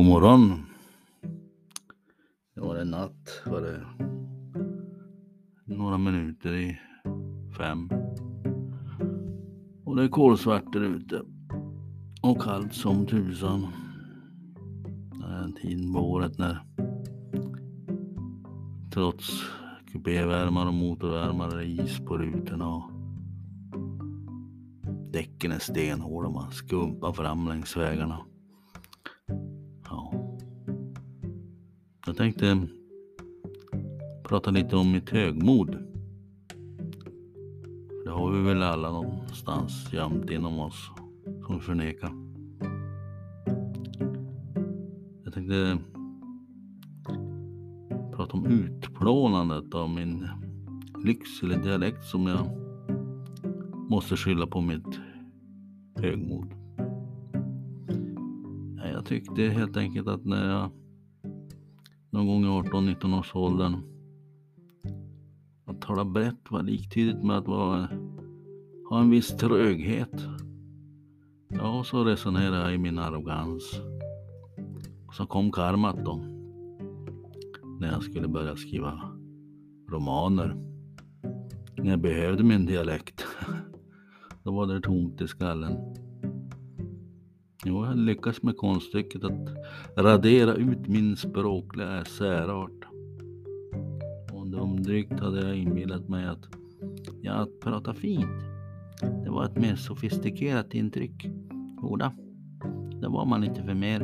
God morgon. Det var en natt var det. Några minuter i fem. Och det är kolsvart där ute. Och kallt som tusan. Det är en tid på året när trots kupévärmare och motorvärmare är is på rutorna och däcken är stenhårda. Man skumpar fram längs vägarna. Tänkte prata lite om mitt högmod. Det har vi väl alla någonstans gömt inom oss som vi förnekar. Jag tänkte prata om utplånandet av min Lycksele dialekt som jag måste skylla på mitt högmod. Jag tyckte helt enkelt att när jag någon gång i 18-19 års åldern att tala brett var liktydigt med att vara, ha en viss tröghet. Ja, så resonerade jag i min arrogans. Och så kom karmat då. När jag skulle börja skriva romaner. När jag behövde min dialekt. Då var det tomt i skallen. Jo, jag lyckas med konststycket att radera ut min språkliga särart. Och dumdrygt hade jag inbillat mig att, ja, att prata fint, det var ett mer sofistikerat intryck. Jodå, det var man inte för mer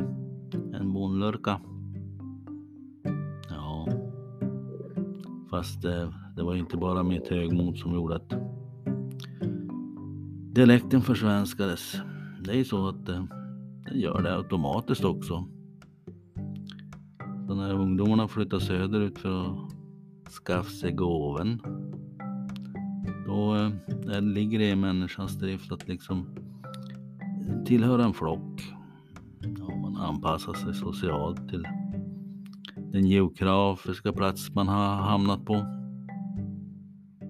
än bonlurka. Ja, fast det, det var inte bara mitt högmod som gjorde att dialekten försvenskades. Det är ju så att eh, den gör det automatiskt också. Så när ungdomarna flyttar söderut för att skaffa sig gåven. Då äh, ligger det i människans drift att liksom tillhöra en flock. Ja, man anpassar sig socialt till den geografiska plats man har hamnat på.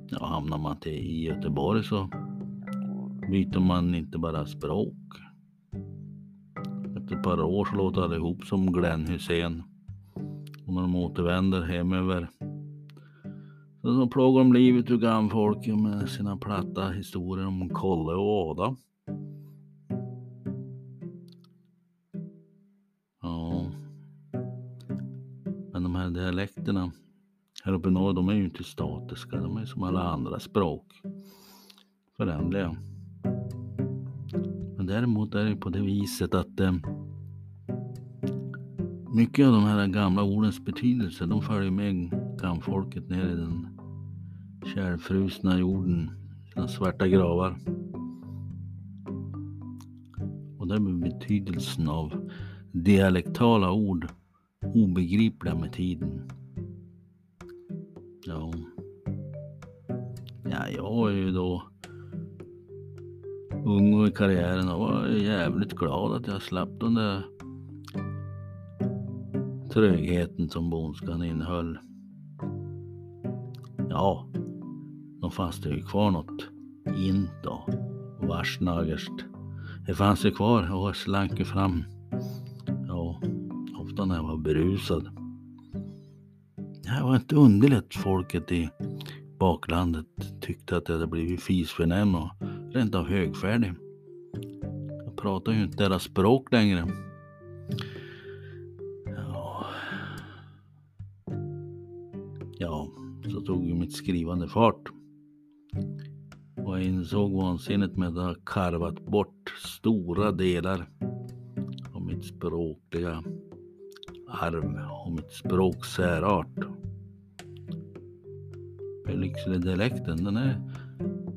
Ja, hamnar man till i Göteborg så byter man inte bara språk. Efter ett par år så låter allihop som Glenn Hussein. Och när de återvänder hemöver så, så plågar de livet ur grannfolket med sina platta historier om Kolle och Ada. Ja. Men de här dialekterna här uppe i norr, de är ju inte statiska. De är som alla andra språk. Föränderliga. Däremot är det på det viset att eh, mycket av de här gamla ordens betydelse, de följer med gamfolket ner i den kärlfrusna jorden, sina svarta gravar. Och där blir betydelsen av dialektala ord obegripliga med tiden. Ja, ja jag är ju då ung och i karriären och var jävligt glad att jag slapp den där trögheten som bondskan innehöll. Ja, de fanns det ju kvar något int och varsnagerst. Det fanns ju kvar och slank ju fram. Ja, ofta när jag var berusad. Det var inte underligt folket i baklandet tyckte att jag hade blivit fisförnäm och rent av högfärdig. Jag pratar ju inte deras språk längre. Ja, ja så tog ju mitt skrivande fart. Och jag insåg vansinnet med att ha karvat bort stora delar av mitt språkliga arv och mitt språks särart. Lycksele-dialekten, den är,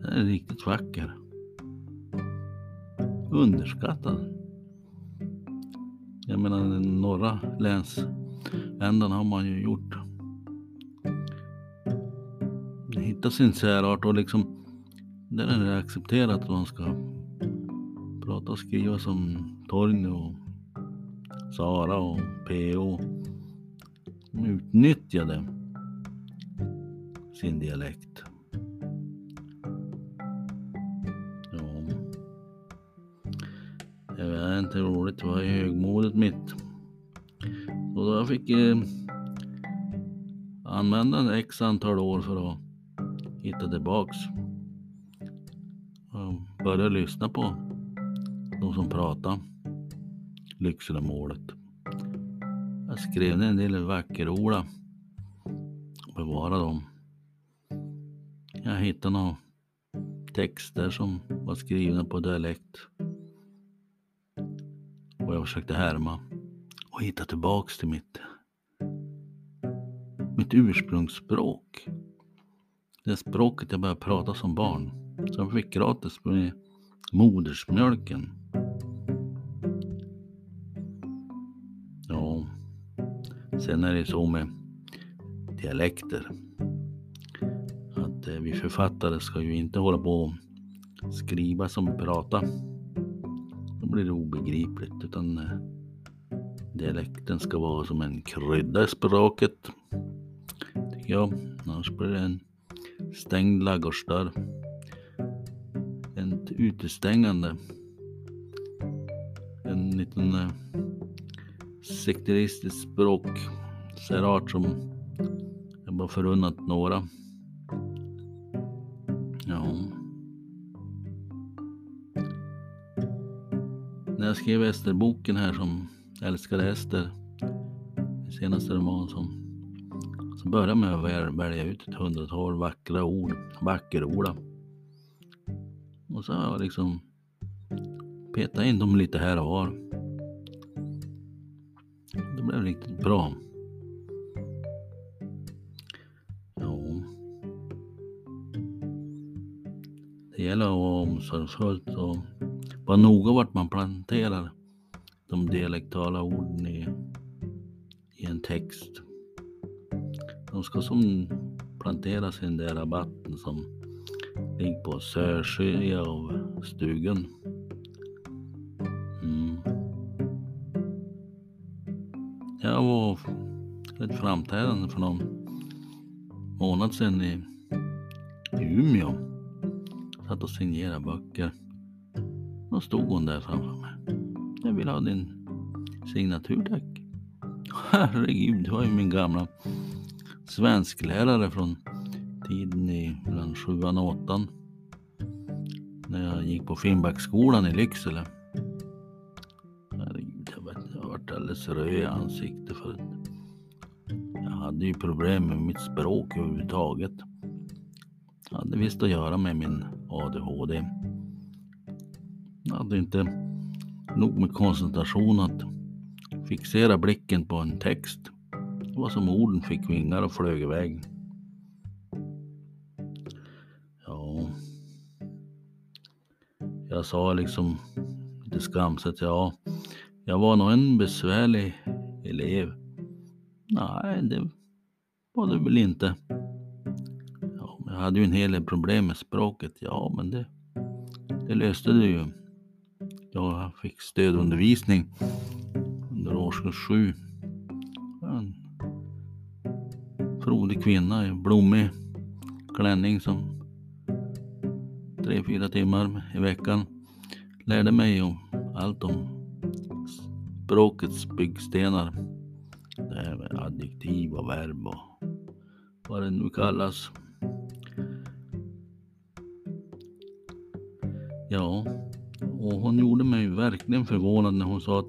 den är riktigt vacker. Underskattad. Jag menar den norra länsändan har man ju gjort. Hitta sin särart och liksom där är det accepterat att man ska prata och skriva som Torgny och Sara och PO. De utnyttjade sin dialekt. Det är inte roligt, det var högmodet mitt. Så då jag fick eh, använda x antal år för att hitta tillbaks. Och börja lyssna på de som pratade. Lyckselemålet. Jag skrev ner en del vackerord och bevarade dem. Jag hittade några texter som var skrivna på dialekt. Och jag försökte härma och hitta tillbaks till mitt, mitt ursprungsspråk. Det språket jag började prata som barn. Som jag fick gratis med modersmjölken. Ja, sen är det så med dialekter. Att eh, vi författare ska ju inte hålla på och skriva som vi pratar blir det obegripligt. Utan eh, dialekten ska vara som en krydda i språket. Tycker jag. Annars blir det en stängd ladugårdsdörr. Ett utestängande. En liten eh, sekteristisk språk. Särart som jag bara förunnat några. När jag skrev Esterboken här som älskade Ester, min senaste roman som så började jag med att välja ut ett hundratal vackra ord, vackerorda. Och så har jag liksom petat in dem lite här och var. Det blev riktigt bra. Det gäller att vara omsorgsfullt och var noga vart man planterar de dialektala orden i, i en text. De ska som planteras i den där rabatten som ligger på sörsjö av stugan. Mm. Jag var ett framträdande för någon månad sedan i, i Umeå. Satt och signerade böcker. Då stod hon där framför mig. Jag vill ha din signatur tack. Herregud, det var ju min gamla svensklärare från tiden i mellan sjuan och åttan. När jag gick på Finnbacksskolan i Lycksele. Herregud, jag, vet, jag varit alldeles röd i ansiktet för jag hade ju problem med mitt språk överhuvudtaget. Jag hade visst att göra med min ADHD. Jag hade inte nog med koncentration att fixera blicken på en text. Det var som orden fick vingar och flög iväg. Ja. Jag sa liksom lite skamset, ja, jag var nog en besvärlig elev. Nej, det var du väl inte. Ja, jag hade ju en hel del problem med språket. Ja, men det, det löste du ju. Jag fick stödundervisning under årskurs sju. En frodig kvinna i blommig klänning som tre, fyra timmar i veckan lärde mig om allt om språkets byggstenar. Det här med adjektiv och verb och vad det nu kallas. Ja, och hon gjorde mig verkligen förvånad när hon sa att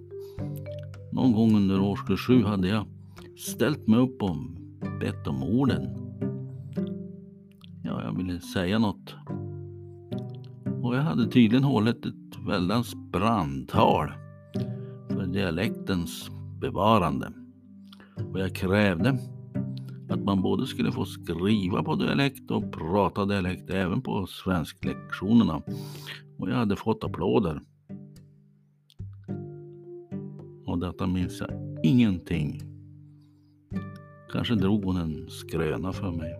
någon gång under årskurs sju hade jag ställt mig upp och bett om orden. Ja, jag ville säga något. Och jag hade tydligen hållit ett väldans brandtal för dialektens bevarande. Och jag krävde att man både skulle få skriva på dialekt och prata dialekt även på svensklektionerna. Och jag hade fått applåder. Och detta minns jag ingenting. Kanske drog hon en skröna för mig.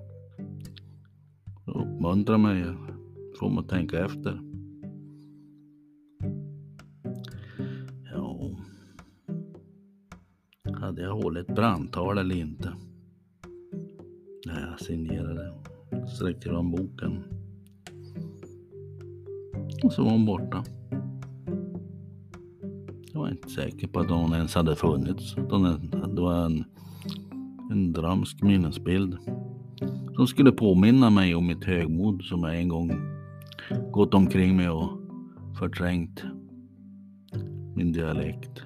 Uppmuntra mig, få mig att tänka efter. Ja, hade jag hållit brandtal eller inte? När jag signerade, sträckte fram boken. Och så var hon borta. Jag var inte säker på att hon ens hade funnits. Det var en, en drömsk minnesbild som skulle påminna mig om mitt högmod som jag en gång gått omkring med och förträngt min dialekt.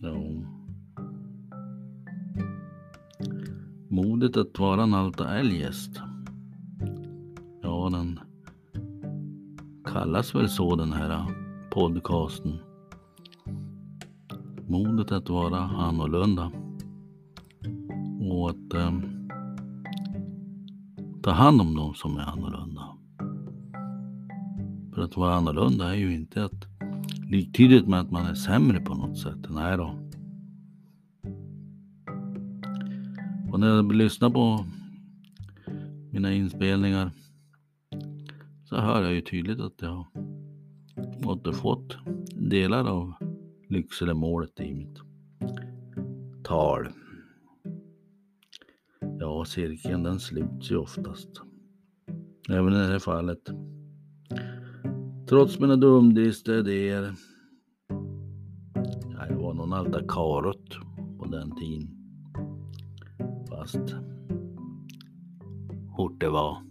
Ja. Modet att vara en alta älgest. Kallas väl så den här podcasten. Modet att vara annorlunda. Och att eh, ta hand om de som är annorlunda. För att vara annorlunda är ju inte att liktydigt med att man är sämre på något sätt. Nej då. Och när jag lyssnar på mina inspelningar så hör jag ju tydligt att jag har återfått delar av Lyckselemålet i mitt tal. Ja, cirkeln den sluts ju oftast. Även i det här fallet. Trots mina dumdristiga idéer. Ja, jag var någon alta karot på den tiden. Fast hårt det var.